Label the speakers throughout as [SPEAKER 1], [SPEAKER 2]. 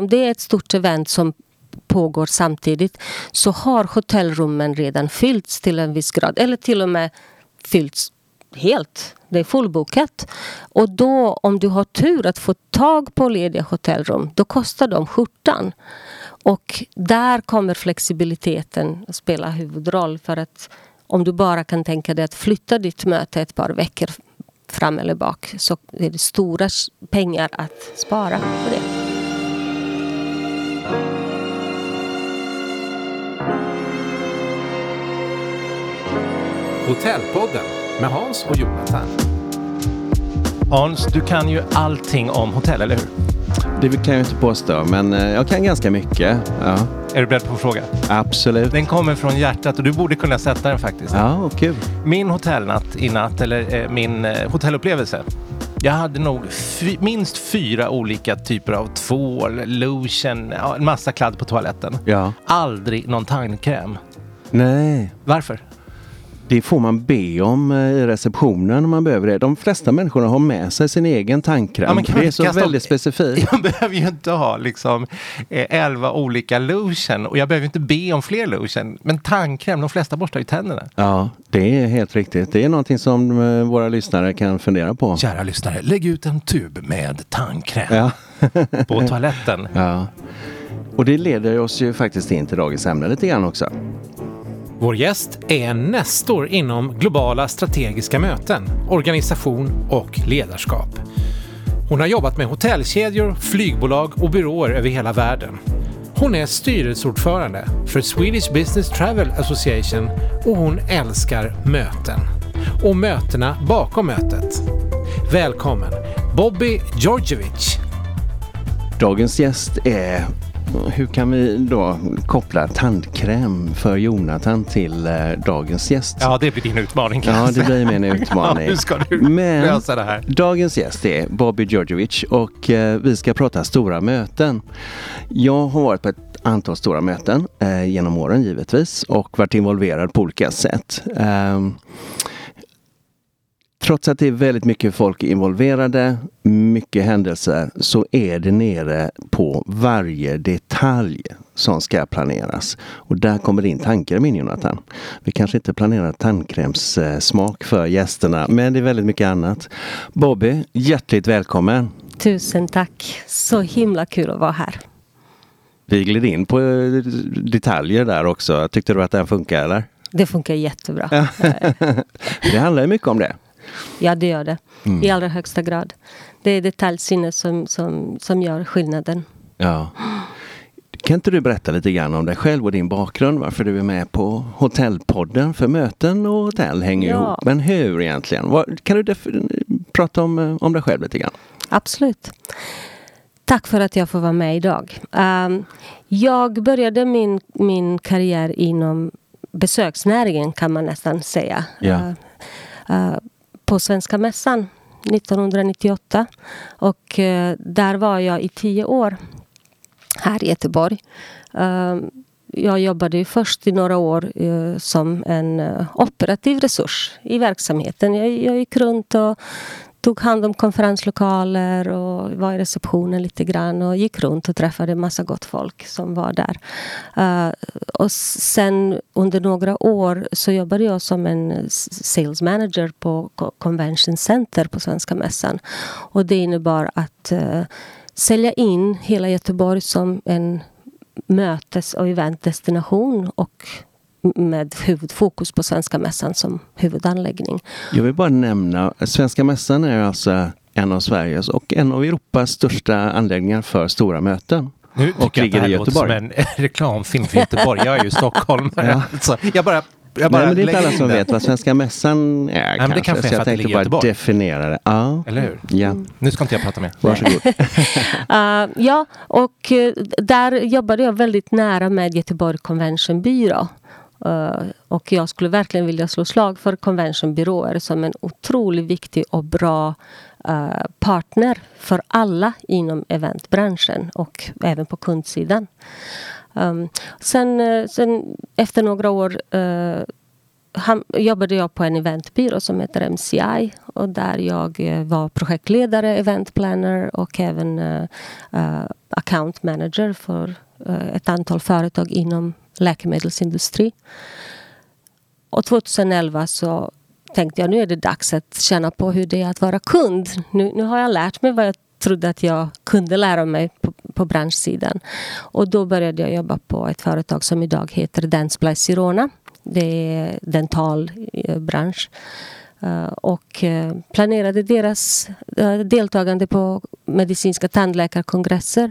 [SPEAKER 1] Om det är ett stort event som pågår samtidigt så har hotellrummen redan fyllts till en viss grad. Eller till och med fyllts helt. Det är fullbokat. Och då om du har tur att få tag på lediga hotellrum då kostar de skjortan. Och där kommer flexibiliteten att spela huvudroll. För att om du bara kan tänka dig att flytta ditt möte ett par veckor fram eller bak så är det stora pengar att spara på det.
[SPEAKER 2] Hotellpodden med Hans och Jonathan.
[SPEAKER 3] Hans, du kan ju allting om hotell, eller hur?
[SPEAKER 4] Det kan jag inte påstå, men eh, jag kan ganska mycket. Ja,
[SPEAKER 3] Är du beredd på att fråga?
[SPEAKER 4] absolut.
[SPEAKER 3] Den kommer från hjärtat och du borde kunna sätta den faktiskt.
[SPEAKER 4] Ja, och kul.
[SPEAKER 3] Min hotellnatt i natt, eller eh, min eh, hotellupplevelse. Jag hade nog minst fyra olika typer av tvål, lotion, en massa kladd på toaletten.
[SPEAKER 4] Ja.
[SPEAKER 3] Aldrig någon tandkräm.
[SPEAKER 4] Nej,
[SPEAKER 3] Varför?
[SPEAKER 4] Det får man be om eh, i receptionen om man behöver det. De flesta människorna har med sig sin egen tandkräm.
[SPEAKER 3] Ja,
[SPEAKER 4] det är så väldigt specifikt.
[SPEAKER 3] Jag behöver ju inte ha liksom eh, elva olika lotion och jag behöver inte be om fler lotion. Men tandkräm, de flesta borstar ju tänderna.
[SPEAKER 4] Ja, det är helt riktigt. Det är någonting som eh, våra lyssnare kan fundera på.
[SPEAKER 3] Kära lyssnare, lägg ut en tub med tandkräm
[SPEAKER 4] Ja.
[SPEAKER 3] på toaletten.
[SPEAKER 4] ja. Och det leder oss ju faktiskt in till dagens ämne lite grann också.
[SPEAKER 2] Vår gäst är en nestor inom globala strategiska möten, organisation och ledarskap. Hon har jobbat med hotellkedjor, flygbolag och byråer över hela världen. Hon är styrelseordförande för Swedish Business Travel Association och hon älskar möten. Och mötena bakom mötet. Välkommen Bobby Georgievich.
[SPEAKER 4] Dagens gäst är hur kan vi då koppla tandkräm för Jonathan till eh, dagens gäst?
[SPEAKER 3] Ja, det blir din utmaning. kan
[SPEAKER 4] Ja, det blir min utmaning.
[SPEAKER 3] Ja, hur ska du
[SPEAKER 4] Men
[SPEAKER 3] lösa det här?
[SPEAKER 4] dagens gäst är Bobby Georgievich och eh, vi ska prata stora möten. Jag har varit på ett antal stora möten eh, genom åren givetvis och varit involverad på olika sätt. Ehm, Trots att det är väldigt mycket folk involverade, mycket händelser, så är det nere på varje detalj som ska planeras. Och där kommer din tandkräm in Jonathan. Vi kanske inte planerar tandkrämssmak för gästerna, men det är väldigt mycket annat. Bobby, hjärtligt välkommen!
[SPEAKER 1] Tusen tack. Så himla kul att vara här.
[SPEAKER 4] Vi gled in på eh, detaljer där också. Tyckte du att den funkar eller?
[SPEAKER 1] Det funkar jättebra.
[SPEAKER 4] Det handlar ju mycket om det.
[SPEAKER 1] Ja, det gör det. I allra högsta grad. Det är detaljsinne som, som, som gör skillnaden.
[SPEAKER 4] Ja. Kan inte du berätta lite grann om dig själv och din bakgrund? Varför du är med på Hotellpodden? För möten och hotell hänger
[SPEAKER 1] Ja.
[SPEAKER 4] ihop. Men hur egentligen? Vad, kan du prata om, eh, om dig själv lite grann?
[SPEAKER 1] Absolut. Tack för att jag får vara med idag. Um, jag började min, min karriär inom besöksnäringen kan man nästan säga. Uh, uh, på Svenska Mässan 1998. Och eh, där var jag i tio år här i Göteborg. Eh, jag jobbade ju först i några år eh, som en eh, operativ resurs i verksamheten. Jag, jag gick runt och tog hand om konferenslokaler och var i receptionen lite grann och gick runt och träffade massa gott folk som var där. Uh, och sen under några år så jobbade jag som en sales manager på Convention Center på Svenska Mässan. Och det innebar att uh, sälja in hela Göteborg som en mötes och eventdestination och med huvudfokus på Svenska Mässan som huvudanläggning.
[SPEAKER 4] Jag vill bara nämna, Svenska Mässan är alltså en av Sveriges och en av Europas största anläggningar för stora möten.
[SPEAKER 3] Nu
[SPEAKER 4] Och
[SPEAKER 3] tycker jag att det här
[SPEAKER 4] i
[SPEAKER 3] låter som
[SPEAKER 4] Göteborg.
[SPEAKER 3] en reklamfilm för Göteborg. Jag är ju stockholmare.
[SPEAKER 4] Ja.
[SPEAKER 3] Alltså, jag bara, jag bara
[SPEAKER 4] Nej, men det är inte alla som
[SPEAKER 3] det.
[SPEAKER 4] vet vad Svenska Mässan är
[SPEAKER 3] men det
[SPEAKER 4] kanske.
[SPEAKER 3] kanske är
[SPEAKER 4] så
[SPEAKER 3] för
[SPEAKER 4] jag
[SPEAKER 3] att det
[SPEAKER 4] tänkte
[SPEAKER 3] ligger i
[SPEAKER 4] bara
[SPEAKER 3] Göteborg.
[SPEAKER 4] definiera det. Ja,
[SPEAKER 3] Eller hur?
[SPEAKER 4] ja.
[SPEAKER 3] Nu ska inte jag prata mer.
[SPEAKER 4] varsågod.
[SPEAKER 1] Uh, ja, och eh, där jobbade jag väldigt nära med Göteborg Convention Byrå. Eh, och jag skulle verkligen vilja slå slag för conventionbyråer som en otroligt viktig och bra eh, partner för alla inom eventbranschen och även på kundsidan. Ehm, sen, eh, sen efter några år jobbade jag på en eventbyrå som heter MCI och där jag var projektledare, event planner och även account manager för ett antal företag inom läkemedelsindustri. Och 2011 så tänkte jag nu är det dags att känna på hur det är att vara kund. Nu, nu har jag lärt mig vad jag trodde att jag kunde lära mig på, på branschsidan. Och då började jag jobba på ett företag som idag heter Dentsply Sirona. Det är dentalbransch. Eh, eh, och eh, planerade deras deltagande på medicinska tandläkarkongresser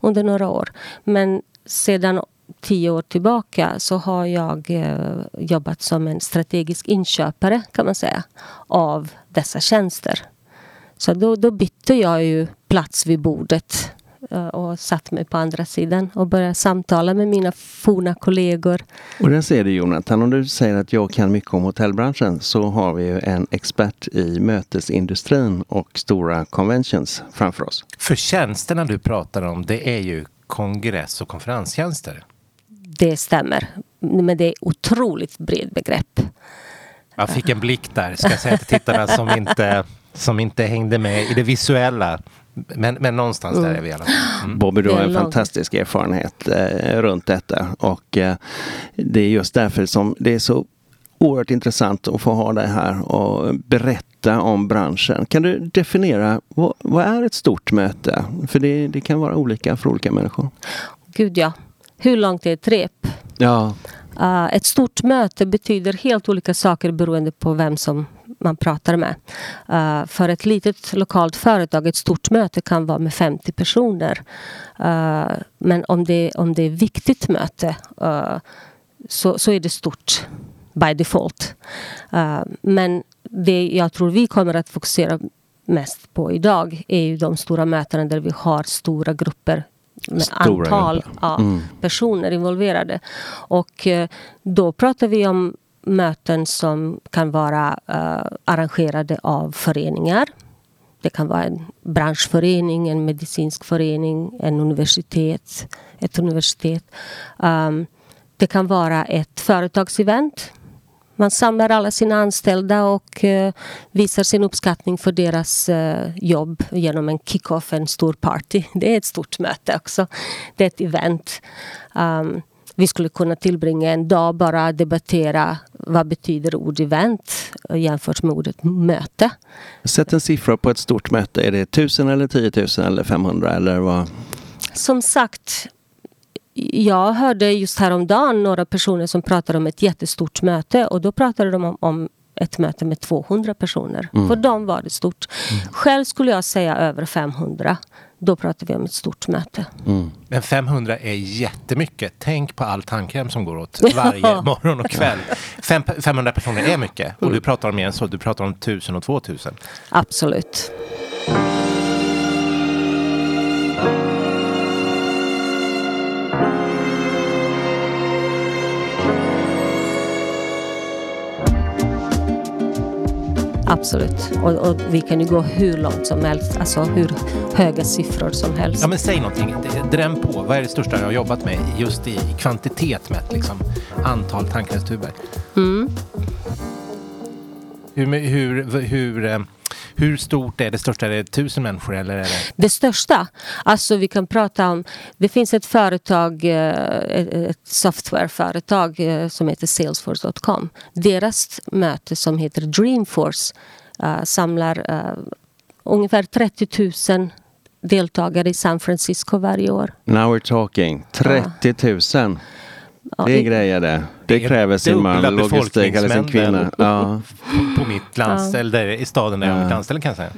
[SPEAKER 1] under några år. Men sedan tio år tillbaka så har jag eh, jobbat som en strategisk inköpare kan man säga av dessa tjänster. Så då, då bytte jag ju plats vid bordet eh, och satt mig på andra sidan och började samtala med mina forna kollegor.
[SPEAKER 4] Och där ser du Jonathan, om du säger att jag kan mycket om hotellbranschen så har vi ju en expert i mötesindustrin och stora conventions framför oss.
[SPEAKER 3] För tjänsterna du pratar om, det är ju kongress och konferenstjänster.
[SPEAKER 1] Det stämmer. Men det är otroligt bred begrepp.
[SPEAKER 3] Jag fick en blick där, ska jag säga till tittarna som inte, som inte hängde med i det visuella. Men, men någonstans där är vi i alla fall. Mm.
[SPEAKER 4] Bobby, du har
[SPEAKER 1] är
[SPEAKER 4] en fantastisk erfarenhet eh, runt detta och eh, det är just därför som det är så oerhört intressant att få ha dig här och berätta om branschen. Kan du definiera vad, vad är ett stort möte? För det, det kan vara olika för olika människor.
[SPEAKER 1] Gud ja. Hur långt är ett rep?
[SPEAKER 4] Ja,
[SPEAKER 1] Uh, ett stort möte betyder helt olika saker beroende på vem som man pratar med. Uh, för ett litet lokalt företag, ett stort möte kan vara med 50 personer. Uh, men om det, om det är viktigt möte så, så är det stort by default. Men det jag tror vi kommer att fokusera mest på idag är ju de stora mötena där vi har stora grupper med
[SPEAKER 4] Stora
[SPEAKER 1] antal ja,
[SPEAKER 4] Mm.
[SPEAKER 1] personer involverade. Och eh, då pratar vi om möten som kan vara eh, arrangerade av föreningar. Det kan vara en branschförening, en medicinsk förening, en universitet, ett universitet. Um, det kan vara ett företagsevent. Man samlar alla sina anställda och eh, visar sin uppskattning för deras eh, jobb genom en kick-off, en stor party. Det är ett stort möte också. Det är ett event. Um, vi skulle kunna tillbringa en dag bara att debattera vad betyder ord event eh, jämfört med ordet möte.
[SPEAKER 4] sätt en siffra på ett stort möte. Är det 1000 eller 10 000 eller 500 eller vad?
[SPEAKER 1] Som sagt, jag hörde just häromdagen några personer som pratade om ett jättestort möte och då pratade de om, om ett möte med 200 personer. För dem var det stort. Själv skulle jag säga över 500. Då pratar vi om ett stort möte.
[SPEAKER 3] Men 500 är jättemycket. Tänk på all tandkräm som går åt varje morgon och kväll. Fem, 500 personer är mycket. Och du pratar om mer än så. Du pratar om 1000 och 2000.
[SPEAKER 1] Absolut. Absolut. Och, och vi kan ju gå hur långt som helst. Alltså hur höga siffror som helst.
[SPEAKER 3] Ja men säg någonting. Dräm på. Vad är det största du har jobbat med just i kvantitet mätt? Liksom, antal tandkrämstuber.
[SPEAKER 1] Mm.
[SPEAKER 3] Hur, hur, hur, eh, hur stort är det största? Är det tusen människor eller är det?
[SPEAKER 1] Det största, alltså vi kan prata om, det finns ett företag, eh, ett softwareföretag eh, som heter salesforce.com. Deras möte som heter Dreamforce eh, samlar ungefär 30 000 deltagare i San Francisco varje år.
[SPEAKER 4] Now we're talking. 30 000.
[SPEAKER 1] Ja,
[SPEAKER 4] Det är grejer det.
[SPEAKER 3] Det
[SPEAKER 4] kräver sin man logistik eller sin kvinna. Ja.
[SPEAKER 3] På mitt landställe, där, i staden där jag har mitt landställe kan jag säga.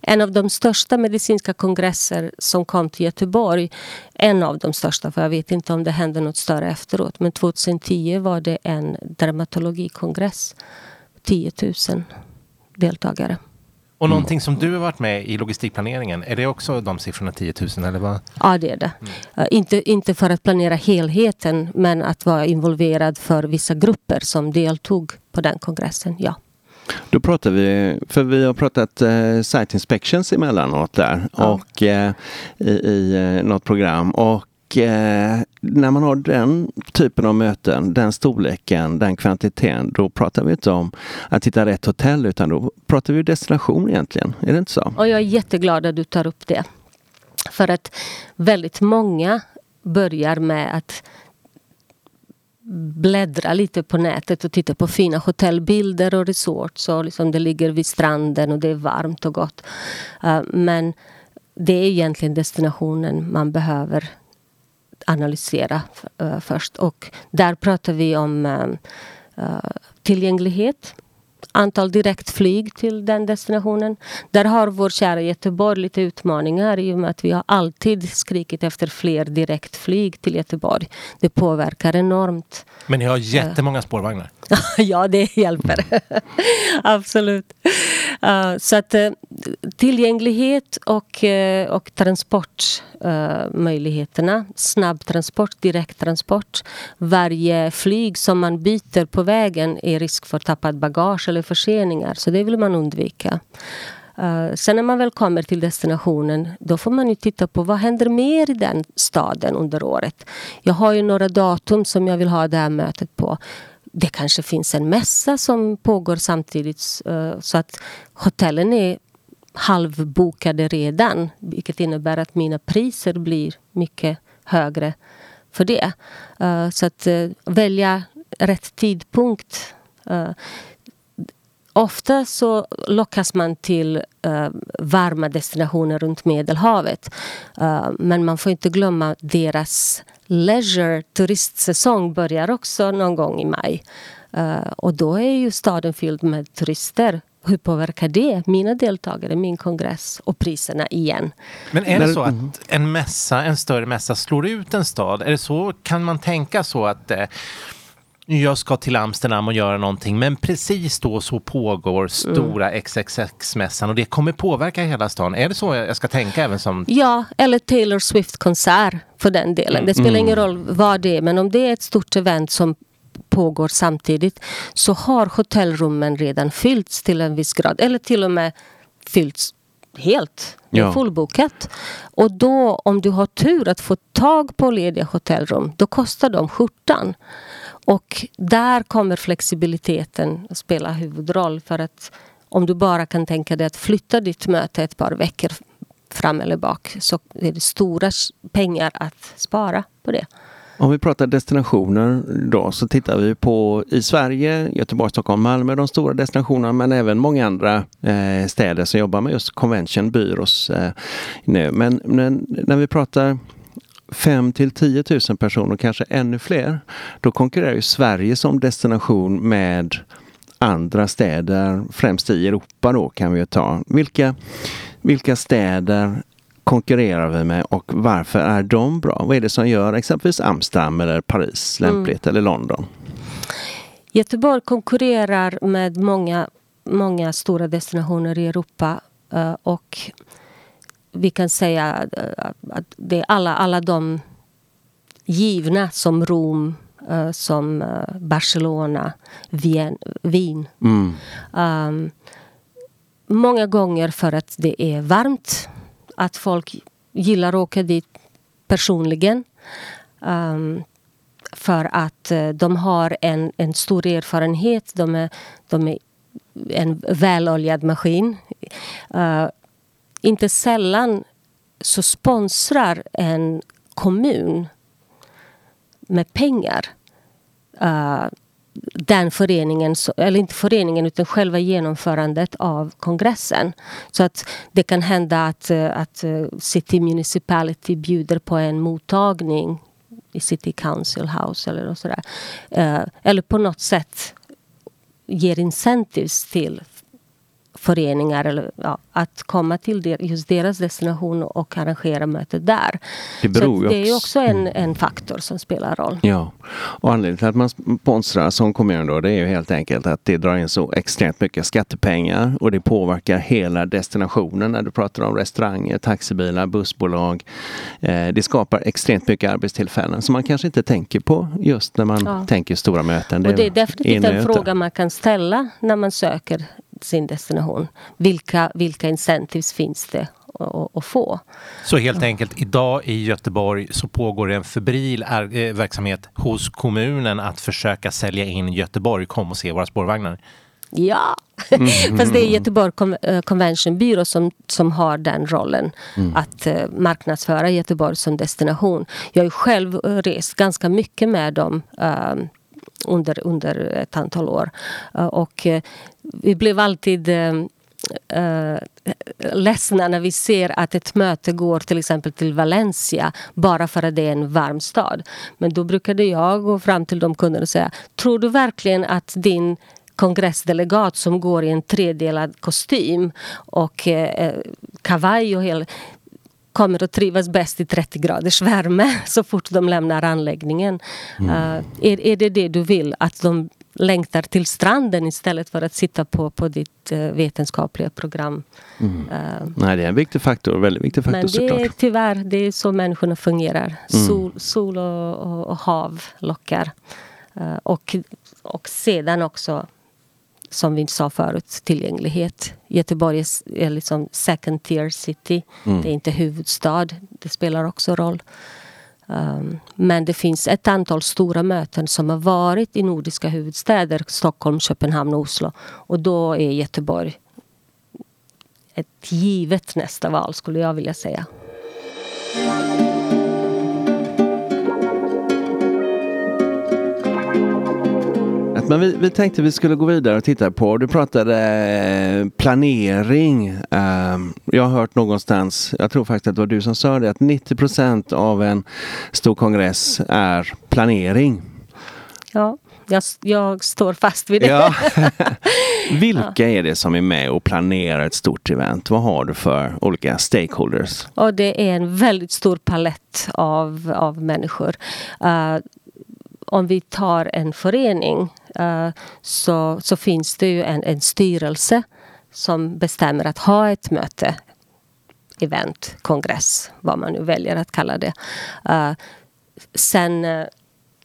[SPEAKER 1] En av de största medicinska kongresser som kom till Göteborg, en av de största, för jag vet inte om det hände något större efteråt, men 2010 var det en dermatologikongress. 10 000 deltagare.
[SPEAKER 3] Och någonting som du har varit med i logistikplaneringen, är det också de siffrorna 10 000 eller vad?
[SPEAKER 1] Ja, det är det. Eh, inte, inte för att planera helheten, men att vara involverad för vissa grupper som deltog på den kongressen, ja.
[SPEAKER 4] Då pratar vi, för vi har pratat eh, site inspections emellanåt där
[SPEAKER 1] Ja.
[SPEAKER 4] och eh, i, i eh, något program. Och eh, när man har den typen av möten, den storleken, den kvantiteten, då pratar vi inte om att hitta rätt hotell utan då pratar vi destination egentligen. Är det inte så?
[SPEAKER 1] Och jag är jätteglad att du tar upp det. För att väldigt många börjar med att bläddra lite på nätet och titta på fina hotellbilder och resorts. Och liksom det ligger vid stranden och det är varmt och gott. Eh, men det är egentligen destinationen man behöver analysera uh, först. Och där pratar vi om uh, tillgänglighet antal direktflyg till den destinationen. Där har vår kära Göteborg lite utmaningar i och med att vi har alltid skrikit efter fler direktflyg till Göteborg. Det påverkar enormt.
[SPEAKER 3] Men ni har jättemånga spårvagnar.
[SPEAKER 1] ja, det hjälper. Absolut. Uh, så att uh, tillgänglighet och, uh, och transportmöjligheterna. Snabbtransport, direkttransport. Varje flyg som man byter på vägen är risk för tappad bagage eller förseningar. Så det vill man undvika. Uh, sen när man väl kommer till destinationen då får man ju titta på vad händer mer i den staden under året. Jag har ju några datum som jag vill ha det här mötet på det kanske finns en mässa som pågår samtidigt uh, så att hotellen är halvbokade redan. Vilket innebär att mina priser blir mycket högre för det. Uh, så att uh, välja rätt tidpunkt. Ofta så lockas man till uh, varma destinationer runt Medelhavet. Uh, men man får inte glömma deras leisure turistsäsong börjar också någon gång i maj. Uh, och då är ju staden fylld med turister. Hur påverkar det mina deltagare, min kongress och priserna igen?
[SPEAKER 3] Men är det så att en mässa, en större mässa slår ut en stad? Är det så, kan man tänka så att jag ska till Amsterdam och göra någonting men precis då så pågår stora mm. XXX-mässan och det kommer påverka hela stan. Är det så jag ska tänka även som...
[SPEAKER 1] Ja, eller Taylor Swift-konsert för den delen. Mm. Det spelar ingen mm. roll vad det är men om det är ett stort event som pågår samtidigt så har hotellrummen redan fyllts till en viss grad eller till och med fyllts helt. Ja. fullbokat. Och då om du har tur att få tag på lediga hotellrum då kostar de skjortan. Och där kommer flexibiliteten att spela huvudroll. För att om du bara kan tänka dig att flytta ditt möte ett par veckor fram eller bak så är det stora pengar att spara på det.
[SPEAKER 4] Om vi pratar destinationer då så tittar vi på i Sverige, Göteborg, Stockholm, Malmö, de stora destinationerna men även många andra eh, städer som jobbar med just convention byrås eh, nu. Men, men när vi pratar 5 till 10 000 personer, kanske ännu fler, då konkurrerar ju Sverige som destination med andra städer, främst i Europa då kan vi ju ta. Vilka, vilka städer konkurrerar vi med och varför är de bra? Vad är det som gör exempelvis Amsterdam eller Paris lämpligt mm. eller London?
[SPEAKER 1] Göteborg konkurrerar med många, många stora destinationer i Europa eh, och vi kan säga eh, att det är alla, alla de givna som Rom, uh, som uh, Barcelona, Vien, Wien. Mm. Um, många gånger för att det är varmt. Att folk gillar att åka dit personligen. Um, för att uh, de har en, en stor erfarenhet. De är, de är en väloljad maskin. Uh, inte sällan så sponsrar en kommun med pengar uh, den föreningen, eller inte föreningen utan själva genomförandet av kongressen. Så att det kan hända att, eh, att eh, City Municipality bjuder på en mottagning i City Council House eller sådär. eller på något sätt ger incentives till föreningar eller, ja, att komma till just deras destination och arrangera mötet där. Det, beror Så det är också en, mm. en faktor som spelar roll.
[SPEAKER 4] Ja, och anledningen till att man sponsrar som kommun då det är ju helt enkelt att det drar in så extremt mycket skattepengar och det påverkar hela destinationen när du pratar om restauranger, taxibilar, bussbolag. Eh, det skapar extremt mycket arbetstillfällen som man kanske inte tänker på just när man ja. tänker stora möten.
[SPEAKER 1] Det och det är definitivt en fråga man kan ställa när man söker sin destination. Vilka, vilka incentives finns det att få.
[SPEAKER 3] Så helt enkelt, idag i Göteborg så pågår det en febril är, verksamhet hos kommunen att försöka sälja in Göteborg. Kom och se våra spårvagnar.
[SPEAKER 1] Ja, mm. fast det är Göteborg Convention Byrå som, som har den rollen. Mm. Att uh, marknadsföra Göteborg som destination. Jag har ju själv rest ganska mycket med dem uh, under, under ett antal år. Eh, och eh, vi blev alltid uh, ledsna när vi ser att ett möte går till exempel till Valencia bara för att det är en varm stad. Men då brukade jag gå fram till de kunderna och säga Tror du verkligen att din kongressdelegat som går i en tredelad kostym och eh, kavaj och hela kommer att trivas bäst i 30 graders värme så fort de lämnar anläggningen. Mm. Uh, är, är det det du vill? Att de längtar till stranden istället för att sitta på, på ditt uh, vetenskapliga program. Mm.
[SPEAKER 4] Uh, Nej, det är en viktig faktor. Väldigt viktig faktor
[SPEAKER 1] Men det
[SPEAKER 4] såklart.
[SPEAKER 1] är tyvärr det är så människorna fungerar. Mm. Sol, sol och, och, och hav lockar. Och, och sedan också som vi sa förut, tillgänglighet. Göteborg är liksom second tier city. Mm. Det är inte huvudstad. Det spelar också roll. Um, men det finns ett antal stora möten som har varit i nordiska huvudstäder. Stockholm, Köpenhamn och Oslo. Och då är Göteborg ett givet nästa val skulle jag vilja säga.
[SPEAKER 4] Men vi, vi tänkte vi skulle gå vidare och titta på, du pratade eh, planering. Eh, jag har hört någonstans, jag tror faktiskt att det var du som sa det, att 90 procent av en stor kongress är planering.
[SPEAKER 1] Ja, jag, jag står fast vid det. Ja.
[SPEAKER 4] Vilka är det som är med och planerar ett stort event? Vad har du för olika stakeholders?
[SPEAKER 1] Och det är en väldigt stor palett av, av människor. Uh, om vi tar en förening eh, så, så finns det ju en, en styrelse som bestämmer att ha ett möte, event, kongress, vad man nu väljer att kalla det. Eh, sen eh,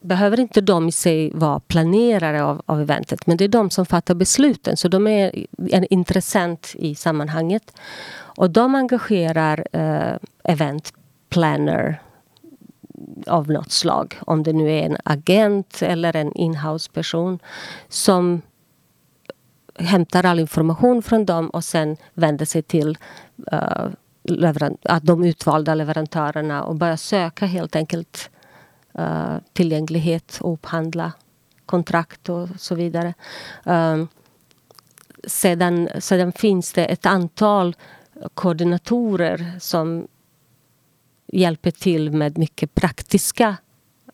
[SPEAKER 1] behöver inte de i sig vara planerare av, av eventet men det är de som fattar besluten så de är en intressent i sammanhanget. Och de engagerar eh, event planner av något slag. Om det nu är en agent eller en inhouse person som hämtar all information från dem och sen vänder sig till uh, de utvalda leverantörerna och börjar söka helt enkelt uh, tillgänglighet och upphandla kontrakt och så vidare. Uh, sedan, sedan finns det ett antal koordinatorer som hjälper till med mycket praktiska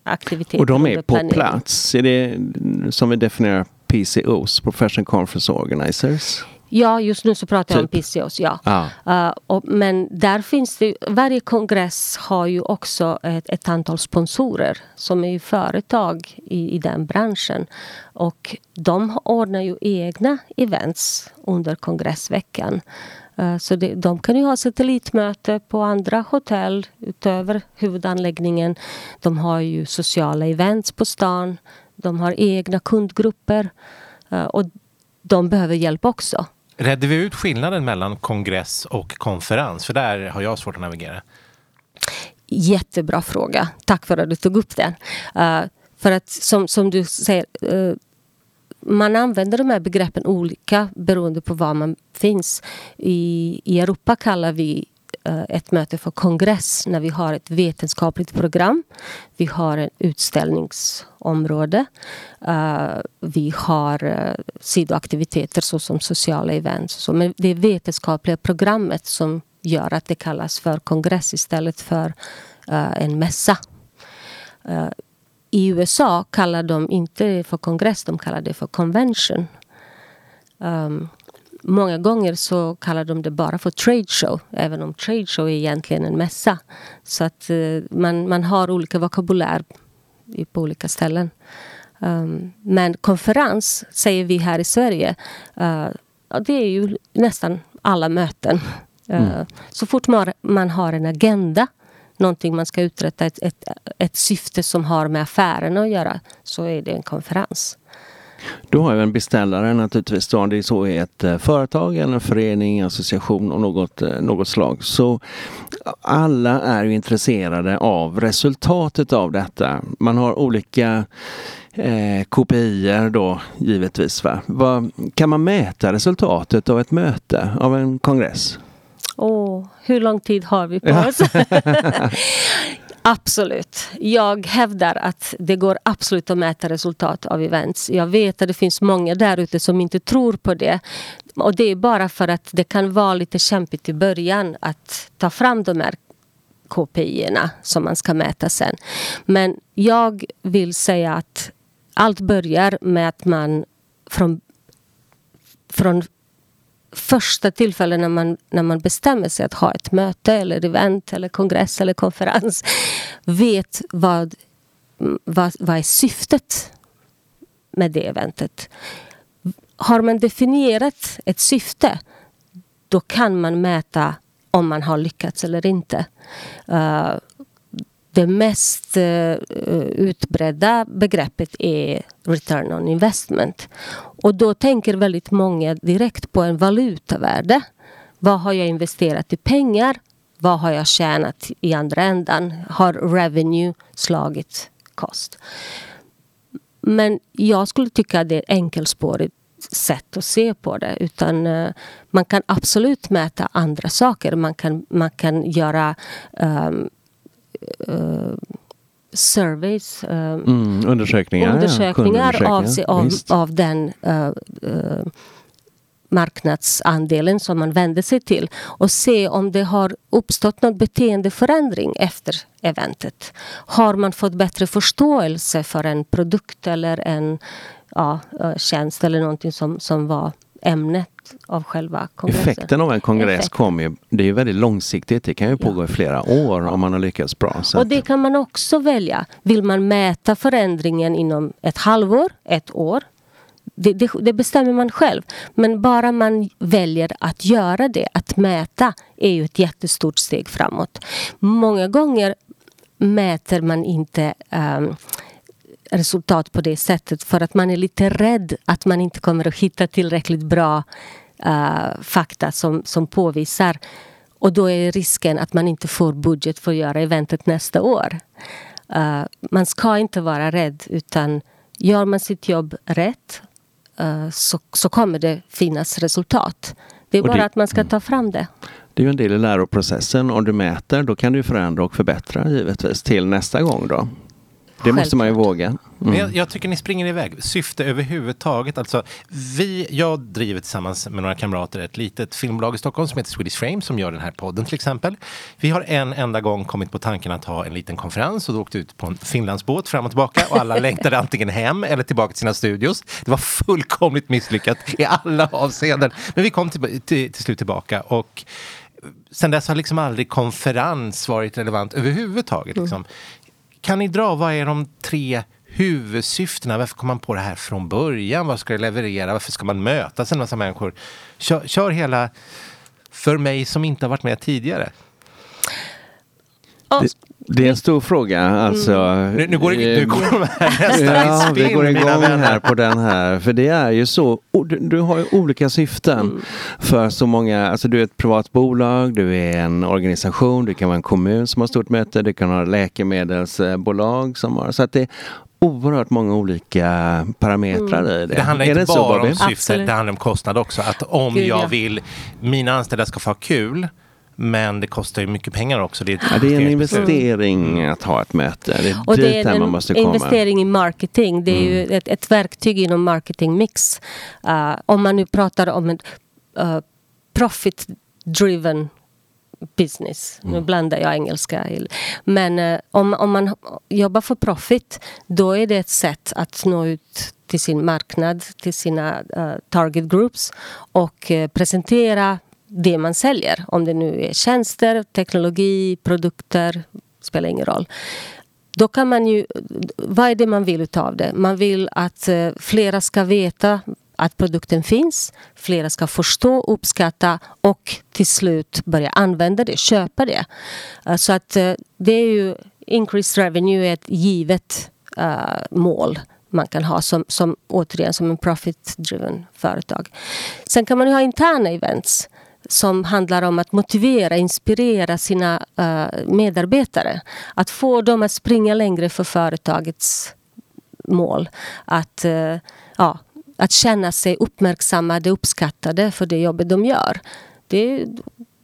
[SPEAKER 1] aktiviteter.
[SPEAKER 4] Och de är på planering. plats? Är det som vi definierar PCOs, Professional Conference Organizers?
[SPEAKER 1] Ja, just nu så pratar typ. jag om typ. PCOs. Ja. Ah. Uh, och, men där finns det, varje kongress har ju också ett, ett antal sponsorer som är företag i, i den branschen. Och de ordnar ju egna events under kongressveckan. Eh, så det, de kan ju ha satellitmöte på andra hotell utöver huvudanläggningen. De har ju sociala events på stan. De har egna kundgrupper. Eh, och de behöver hjälp också.
[SPEAKER 3] Redde vi ut skillnaden mellan kongress och konferens? För där har jag svårt att navigera.
[SPEAKER 1] Jättebra fråga. Tack för att du tog upp den. Uh, för att som, som du säger, man använder de här begreppen olika beroende på var man finns. I, i Europa kallar vi eh, ett möte för kongress när vi har ett vetenskapligt program. Vi har ett utställningsområde. Eh, vi har eh, sidoaktiviteter såsom sociala events. Så, men det vetenskapliga programmet som gör att det kallas för kongress istället för en mässa. I USA kallar de inte för kongress, de kallar det för convention. Um, många gånger så kallar de det bara för trade show, även om trade show är egentligen en mässa. Så att uh, man, man har olika vokabulär på olika ställen. Um, men konferens, säger vi här i Sverige, uh, det är ju nästan alla möten. Uh, mm. Så fort man, man har en agenda någonting man ska uträtta, ett, ett, ett syfte som har med affärerna att göra, så är det en konferens.
[SPEAKER 4] Du har ju en beställare naturligtvis. Då. Det är så i ett eh, företag eller en förening, association av något, eh, något slag. Så alla är ju intresserade av resultatet av detta. Man har olika eh, KPIer då givetvis. Va? Vad, kan man mäta resultatet av ett möte, av en kongress?
[SPEAKER 1] Åh, hur lång tid har vi på oss? Absolut. Jag hävdar att det går absolut att mäta resultat av events. Jag vet att det finns många där ute som inte tror på det. Och det är bara för att det kan vara lite kämpigt i början att ta fram de här KPI-erna som man ska mäta sen. Men jag vill säga att allt börjar med att man från, från första tillfället när man, när man bestämmer sig att ha ett möte eller event eller kongress eller konferens vet vad, vad, vad är syftet med det eventet. Har man definierat ett syfte då kan man mäta om man har lyckats eller inte. Uh, det mest eh, eh, utbredda begreppet är return on investment. Och då tänker väldigt många direkt på en valutavärde. Vad har jag investerat i pengar? Vad har jag tjänat i andra ändan? Har revenue slagit kost? Men jag skulle tycka att det är ett enkelspårigt sätt att se på det. Utan eh, man kan absolut mäta andra saker. Man kan, man kan göra um, uh, surveys. Uh,
[SPEAKER 4] mm, undersökningar.
[SPEAKER 1] Undersökningar ja, av, av, av, den marknadsandelen som man vänder sig till och se om det har uppstått någon beteendeförändring efter eventet. Har man fått bättre förståelse för en produkt eller en ja, tjänst eller någonting som, som var ämnet av själva kongressen.
[SPEAKER 4] Effekten av en kongress Effekt. kommer ju, det är ju väldigt långsiktigt. Det kan ju pågå ja. i flera år om man har lyckats bra.
[SPEAKER 1] och det kan man också välja. Vill man mäta förändringen inom ett halvår, ett år? Det, det, det, bestämmer man själv. Men bara man väljer att göra det, att mäta, är ju ett jättestort steg framåt. Många gånger mäter man inte um, resultat på det sättet för att man är lite rädd att man inte kommer att hitta tillräckligt bra uh, fakta som, som påvisar. Och då är risken att man inte får budget för att göra eventet nästa år. Uh, man ska inte vara rädd utan gör man sitt jobb rätt uh, så, så kommer det finnas resultat. Det är bara det, att man ska ta fram det.
[SPEAKER 4] Det är ju en del i läroprocessen. Om du mäter då kan du förändra och förbättra givetvis till nästa gång då. Det måste man ju våga. Mm.
[SPEAKER 3] Men jag, jag, tycker ni springer iväg. Syfte överhuvudtaget. Alltså, vi, jag driver tillsammans med några kamrater ett litet filmbolag i Stockholm som heter Swedish Frame som gör den här podden till exempel. Vi har en enda gång kommit på tanken att ha en liten konferens och då åkte ut på en Finlandsbåt fram och tillbaka och alla längtade antingen hem eller tillbaka till sina studios. Det var fullkomligt misslyckat i alla avseenden. Men vi kom till, till, till slut tillbaka och sen dess har liksom aldrig konferens varit relevant överhuvudtaget. Liksom. Mm. Kan ni dra, vad är de tre huvudsyftena? Varför kom man på det här från början? Vad ska det leverera? Varför ska man mötas en massa människor? Kör, kör hela, för mig som inte har varit med tidigare.
[SPEAKER 4] Det, det är en stor fråga. Alltså,
[SPEAKER 3] mm. nu, nu, går det, nu går de
[SPEAKER 4] här ja, spinn, vi går igång här på den här. För det är ju så. Du, du har ju olika syften mm. för så många. Alltså du är ett privat bolag, du är en organisation, du kan vara en kommun som har stort möte, du kan ha läkemedelsbolag som har. Så att det oerhört många olika parametrar mm. i det.
[SPEAKER 3] Det handlar inte bara om syfte, det handlar om kostnad också. Att om Gud, jag vill, mina anställda ska få ha kul men det kostar ju mycket pengar också.
[SPEAKER 4] Det är, ja, det är en investering mm. att ha ett möte. Det är och det är en man
[SPEAKER 1] investering i marketing. Det är mm. ju ett, ett, verktyg inom marketingmix. Uh, om man nu pratar om en uh, profit driven business. Mm. Nu blandar jag engelska. Men uh, om, om man jobbar för profit då är det ett sätt att nå ut till sin marknad, till sina uh, target groups och uh, presentera det man säljer. Om det nu är tjänster, teknologi, produkter, spelar ingen roll. Då kan man ju... Vad är det man vill utav det? Man vill att eh, flera ska veta att produkten finns. Flera ska förstå, uppskatta och till slut börja använda det, köpa det. Eh, så att eh, det är ju... Increased revenue är ett givet mål man kan ha som, som återigen som en profit-driven företag. Sen kan man ju ha interna events som handlar om att motivera, inspirera sina eh, medarbetare. Att få dem att springa längre för företagets mål. Att, eh, ja, att känna sig uppmärksammade, uppskattade för det jobbet de gör. Det,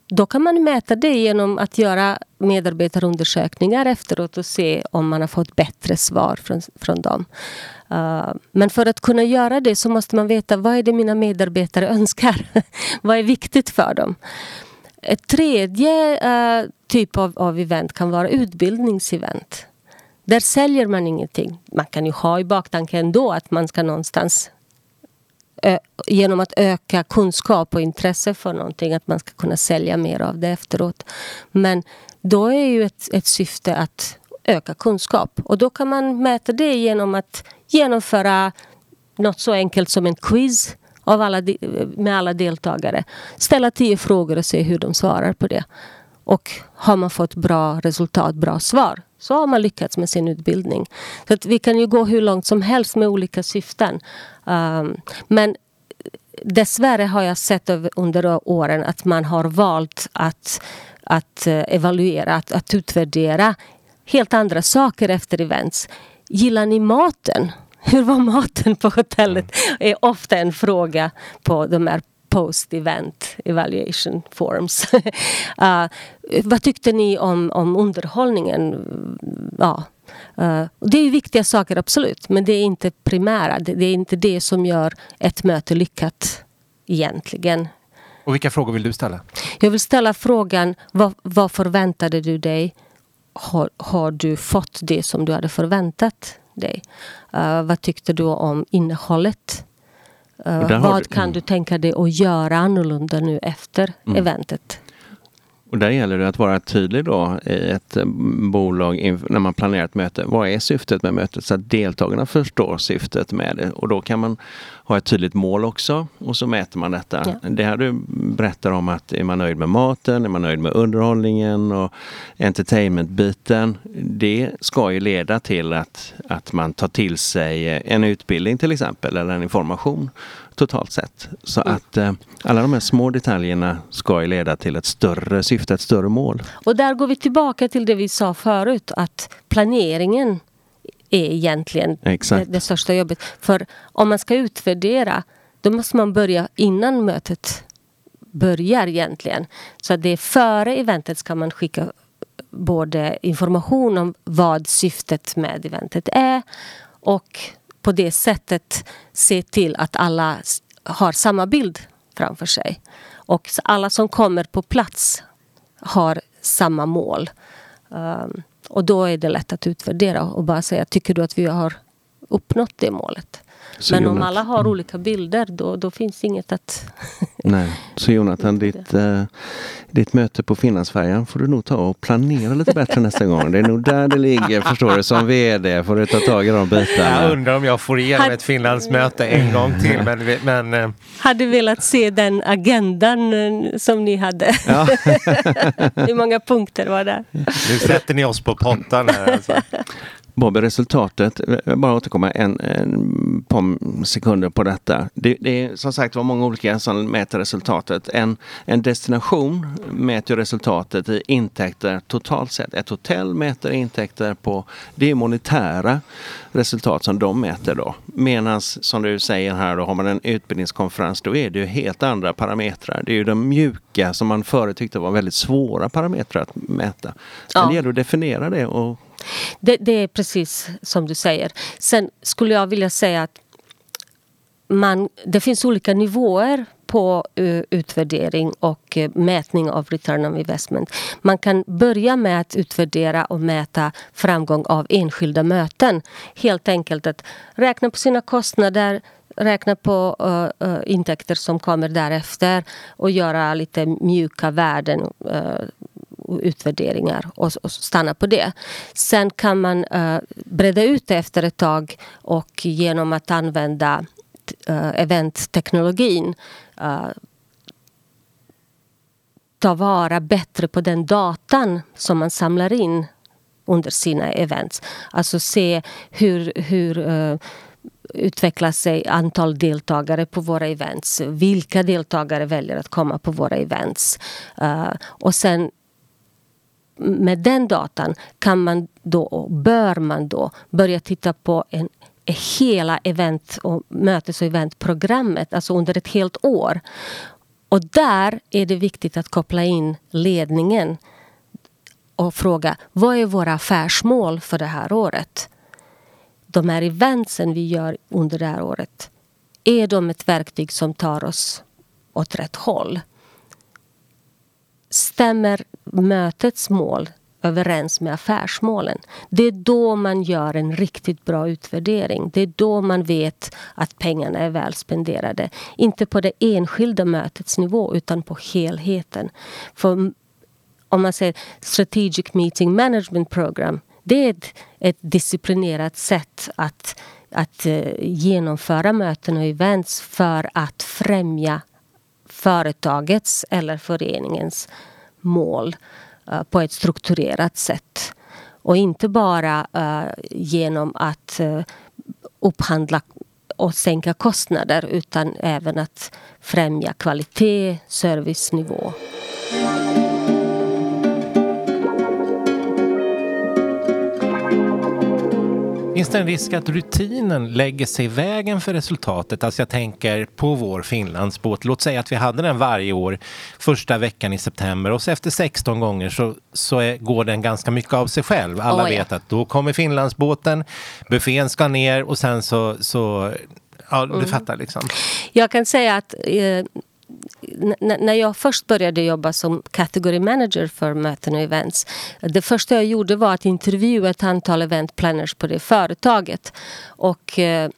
[SPEAKER 1] då kan man mäta det genom att göra medarbetarundersökningar efteråt och se om man har fått bättre svar från, från dem. Uh, men för att kunna göra det så måste man veta vad är det mina medarbetare önskar. vad är viktigt för dem? Ett tredje uh, typ av, av event kan vara utbildningsevent. Där säljer man ingenting. Man kan ju ha i baktanken ändå att man ska någonstans genom att öka kunskap och intresse för någonting, att man ska kunna sälja mer av det efteråt. Men då är ju ett, ett syfte att öka kunskap. Och då kan man mäta det genom att genomföra något så enkelt som en quiz av alla, med alla deltagare. Ställa tio frågor och se hur de svarar på det. Och har man fått bra resultat, bra svar, så har man lyckats med sin utbildning. Så att vi kan ju gå hur långt som helst med olika syften. Um, men dessvärre har jag sett under åren att man har valt att, att eh, evaluera, att, att utvärdera helt andra saker efter events. Gillar ni maten? Hur var maten på hotellet? är ofta en fråga på de här post-event evaluation forums. uh, vad tyckte ni om, om underhållningen? Ja. Uh, det är viktiga saker, absolut. Men det är inte primära. Det, det, är inte det som gör ett möte lyckat egentligen.
[SPEAKER 3] Och vilka frågor vill du ställa?
[SPEAKER 1] Jag vill ställa frågan, vad, vad förväntade du dig? Har, har, du fått det som du hade förväntat dig? Uh, vad tyckte du om innehållet? Uh, vad du, kan du tänka dig att göra annorlunda nu efter mm. eventet?
[SPEAKER 4] Och där gäller det att vara tydlig då i ett eh, bolag när man planerar ett möte. Vad är syftet med mötet? Så att deltagarna förstår syftet med det. Och då kan man ha ett tydligt mål också och så mäter man detta. Ja. Det här du berättar om att är man nöjd med maten, är man nöjd med underhållningen och entertainmentbiten. Det ska ju leda till att, att man tar till sig en utbildning till exempel eller en information totalt sett. Så mm. att eh, alla de här små detaljerna ska ju leda till ett större syfte, ett större mål.
[SPEAKER 1] Och där går vi tillbaka till det vi sa förut att planeringen är egentligen det, det, största jobbet. För om man ska utvärdera då måste man börja innan mötet börjar egentligen. Så att det är före eventet ska man skicka både information om vad syftet med eventet är och på det sättet se till att alla har samma bild framför sig. Och alla som kommer på plats har samma mål. Um, och då är det lätt att utvärdera och bara säga, tycker du att vi har uppnått det målet? Så Men Jonathan, om alla har olika bilder då, då finns inget att...
[SPEAKER 4] Nej, så Jonathan, ditt, eh, ditt möte på Finlandsfärjan får du nog ta och planera lite bättre nästa gång. Det är nog där det ligger, förstår du. Som VD får du ta tag i de bitarna.
[SPEAKER 3] Jag undrar om jag får igenom Had... ett Finlandsmöte en gång till. Men, men, eh...
[SPEAKER 1] Hade velat se den agendan eh, som ni hade. Ja. Hur många punkter var det?
[SPEAKER 3] Nu sätter ni oss på pottan här. Alltså.
[SPEAKER 4] Bobby, resultatet, bara återkomma en, en par sekunder på detta. Det, det är som sagt var många olika som mäter resultatet. En, en destination mäter resultatet i intäkter totalt sett. Ett hotell mäter intäkter på, det är monetära resultat som de mäter då. Medan som du säger här då har man en utbildningskonferens då är det ju helt andra parametrar. Det är ju de mjuka som man förut tyckte var väldigt svåra parametrar att mäta. Ja. Det gäller att definiera det och
[SPEAKER 1] det, det, är precis som du säger. Sen skulle jag vilja säga att man, det finns olika nivåer på uh, utvärdering och uh, mätning av return on investment. Man kan börja med att utvärdera och mäta framgång av enskilda möten. Helt enkelt att räkna på sina kostnader, räkna på uh, intäkter som kommer därefter och göra lite mjuka värden och utvärderingar och, och stanna på det. Sen kan man uh, bredda ut det efter ett tag och genom att använda uh, eventteknologin uh, ta vara bättre på den datan som man samlar in under sina events. Alltså se hur, hur uh, utvecklar sig antal deltagare på våra events. Vilka deltagare väljer att komma på våra events? Uh, och sen med den datan kan man då, och bör man då börja titta på en, hela event och mötes och eventprogrammet, alltså under ett helt år. Och där är det viktigt att koppla in ledningen och fråga vad är våra affärsmål för det här året? De här eventsen vi gör under det här året, är de ett verktyg som tar oss åt rätt håll? Stämmer mötets mål överens med affärsmålen. Det är då man gör en riktigt bra utvärdering. Det är då man vet att pengarna är väl spenderade. Inte på det enskilda mötets nivå utan på helheten. För om man säger Strategic Meeting Management Program det är ett, ett disciplinerat sätt att, att eh, genomföra möten och events för att främja företagets eller föreningens mål eh, på ett strukturerat sätt. Och inte bara eh, genom att eh, upphandla och sänka kostnader utan även att främja kvalitet, servicenivå.
[SPEAKER 3] Finns det en risk att rutinen lägger sig i vägen för resultatet? Alltså jag tänker på vår Finlandsbåt. Låt säga att vi hade den varje år första veckan i september och så efter 16 gånger så, så är, går den ganska mycket av sig själv. Alla oh, ja. vet att då kommer Finlandsbåten, buffén ska ner och sen så, så ja du mm. fattar liksom.
[SPEAKER 1] Jag kan säga att eh, när jag först började jobba som category manager för möten och events. Det första jag gjorde var att intervjua ett antal event planners på det företaget. Och eh,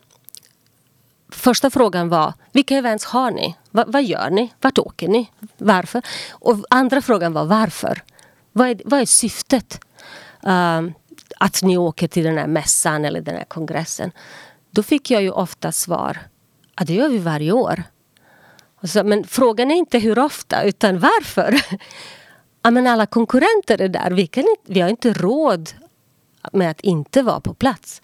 [SPEAKER 1] första frågan var, vilka events har ni? Va, vad gör ni? Vart åker ni? Varför? Och andra frågan var, varför? Vad är, vad är syftet? Uh, att ni åker till den här mässan eller den här kongressen. Då fick jag ju ofta svar, att det gör vi varje år. Så, men frågan är inte hur ofta, utan varför. ja, men alla konkurrenter är där. Vi, kan inte, vi har inte råd med att inte vara på plats.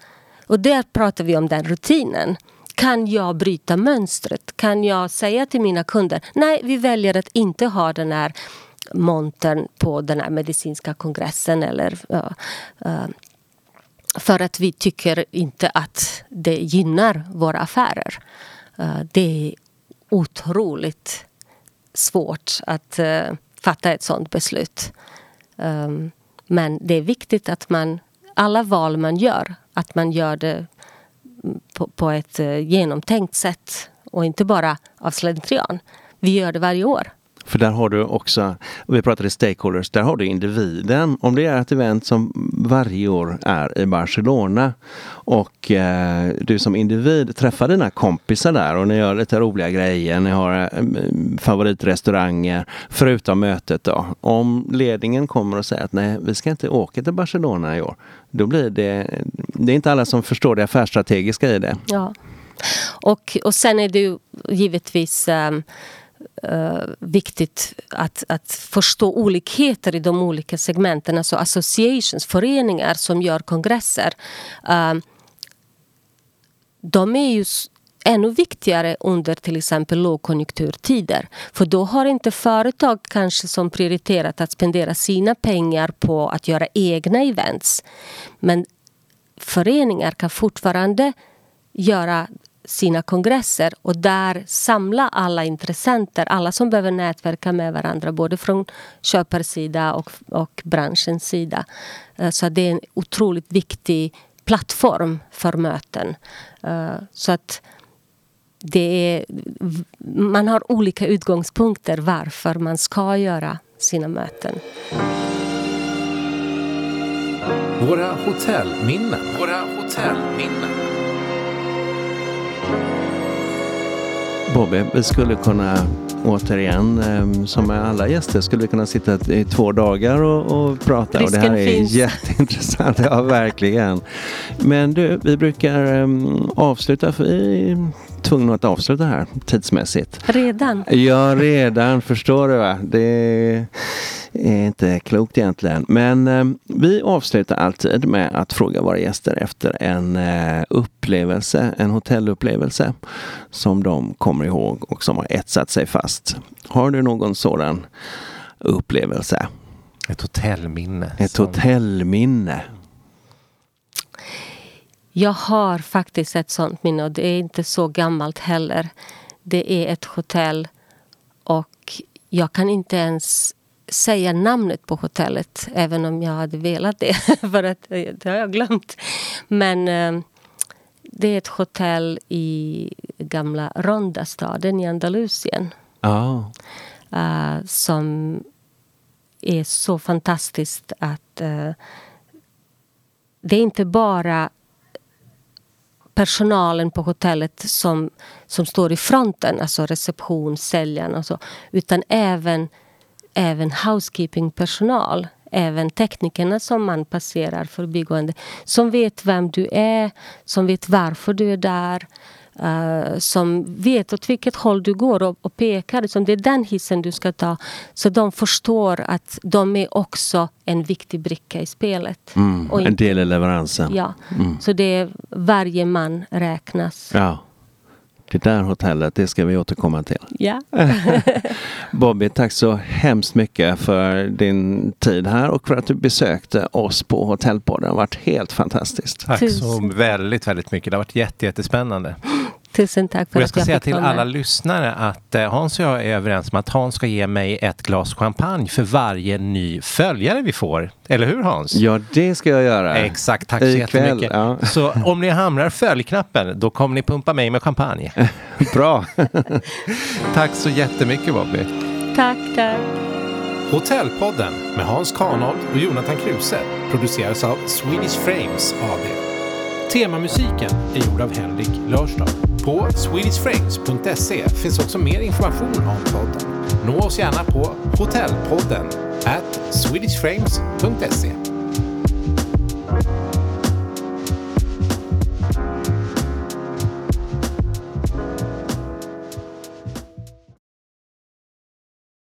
[SPEAKER 1] Och där pratar vi om den rutinen. Kan jag bryta mönstret? Kan jag säga till mina kunder nej, vi väljer att inte ha den här montern på den här medicinska kongressen eller uh, uh, för att vi tycker inte att det gynnar våra affärer. Uh, det är otroligt svårt att uh, fatta ett sådant beslut. Um, men det är viktigt att man, alla val man gör, att man gör det mm, på, på ett uh, genomtänkt sätt och inte bara av slentrian. Vi gör det varje år.
[SPEAKER 4] För där har du också, vi pratade stakeholders, där har du individen. Om det är ett event som varje år är i Barcelona och eh, du som individ träffar dina kompisar där och ni gör lite roliga grejer, ni har eh, favoritrestauranger förutom mötet då. Om ledningen kommer och säger att nej, vi ska inte åka till Barcelona i år. Då blir det, det är inte alla som förstår det affärsstrategiska i det.
[SPEAKER 1] Ja. Och, och sen är det ju givetvis um, uh, viktigt att, att förstå olikheter i de olika segmenten. Alltså associations, föreningar som gör kongresser. Uh, de är ju ännu viktigare under till exempel lågkonjunkturtider. För då har inte företag kanske som prioriterat att spendera sina pengar på att göra egna events. Men föreningar kan fortfarande göra sina kongresser och där samla alla intressenter, alla som behöver nätverka med varandra både från köparsida och, och branschens sida. Eh, så det är en otroligt viktig plattform för möten. Eh, så att det är, man har olika utgångspunkter varför man ska göra sina möten.
[SPEAKER 2] Våra hotellminnen. Våra hotellminnen.
[SPEAKER 4] Bobby, vi skulle kunna återigen, ehm, som med alla gäster, skulle vi kunna sitta i två dagar och, och prata.
[SPEAKER 1] Risken
[SPEAKER 4] och det här är
[SPEAKER 1] finns.
[SPEAKER 4] jätteintressant, ja verkligen. Men du, vi brukar um, avsluta, för vi tvungna att avsluta här tidsmässigt.
[SPEAKER 1] Redan?
[SPEAKER 4] Ja, redan, förstår du va. Det är inte klokt egentligen. Men eh, vi avslutar alltid med att fråga våra gäster efter en eh, upplevelse, en hotellupplevelse som de kommer ihåg och som har etsat sig fast. Har du någon sådan upplevelse?
[SPEAKER 3] Ett hotellminne.
[SPEAKER 4] Ett
[SPEAKER 3] som-
[SPEAKER 4] hotellminne?
[SPEAKER 1] Jag har faktiskt ett sånt minne och det är inte så gammalt heller. Det är ett hotell och jag kan inte ens säga namnet på hotellet även om jag hade velat det. För att det har jag glömt. Men eh, det är ett hotell i gamla Ronda-staden i Andalusien. Eh, som är så fantastiskt att eh, det är inte bara personalen på hotellet som, som står i fronten, alltså reception, säljarna och så, utan även, även housekeeping-personal. Även teknikerna som man passerar förbigående. Som vet vem du är, som vet varför du är där. eh, som vet åt vilket håll du går och, och pekar. Liksom, det är den hissen du ska ta. Så de förstår att de är också en viktig bricka i spelet.
[SPEAKER 4] Mm, en del i leveransen.
[SPEAKER 1] Ja, så det är varje man räknas.
[SPEAKER 4] Ja. Det där hotellet, det ska vi återkomma till.
[SPEAKER 1] Ja.
[SPEAKER 4] Bobby, tack så hemskt mycket för din tid här och för att du besökte oss på Hotellpodden. Det har varit helt fantastiskt.
[SPEAKER 3] Tack så väldigt, väldigt mycket. Det har varit jätte, jättespännande.
[SPEAKER 1] Tusen tack för
[SPEAKER 3] Och jag
[SPEAKER 1] att
[SPEAKER 3] ska
[SPEAKER 1] jag
[SPEAKER 3] säga till
[SPEAKER 1] vara
[SPEAKER 3] alla lyssnare att eh, Hans och jag är överens om att Hans ska ge mig ett glas champagne för varje ny följare vi får. Eller hur Hans?
[SPEAKER 4] Ja, det ska jag göra.
[SPEAKER 3] Exakt, tack så
[SPEAKER 4] Ikväll,
[SPEAKER 3] jättemycket.
[SPEAKER 4] ja.
[SPEAKER 3] Så om ni hamrar följknappen, då kommer ni pumpa mig med champagne.
[SPEAKER 4] Bra.
[SPEAKER 3] tack så jättemycket Bobby.
[SPEAKER 1] Tack, tack.
[SPEAKER 2] Hotellpodden med Hans Kanold och Jonathan Kruse produceras av Swedish Frames AB. Temamusiken är gjord av Henrik Lörstad. På swedishframes.se finns också mer information om podden. Nå oss gärna på hotellpodden at swedishframes.se.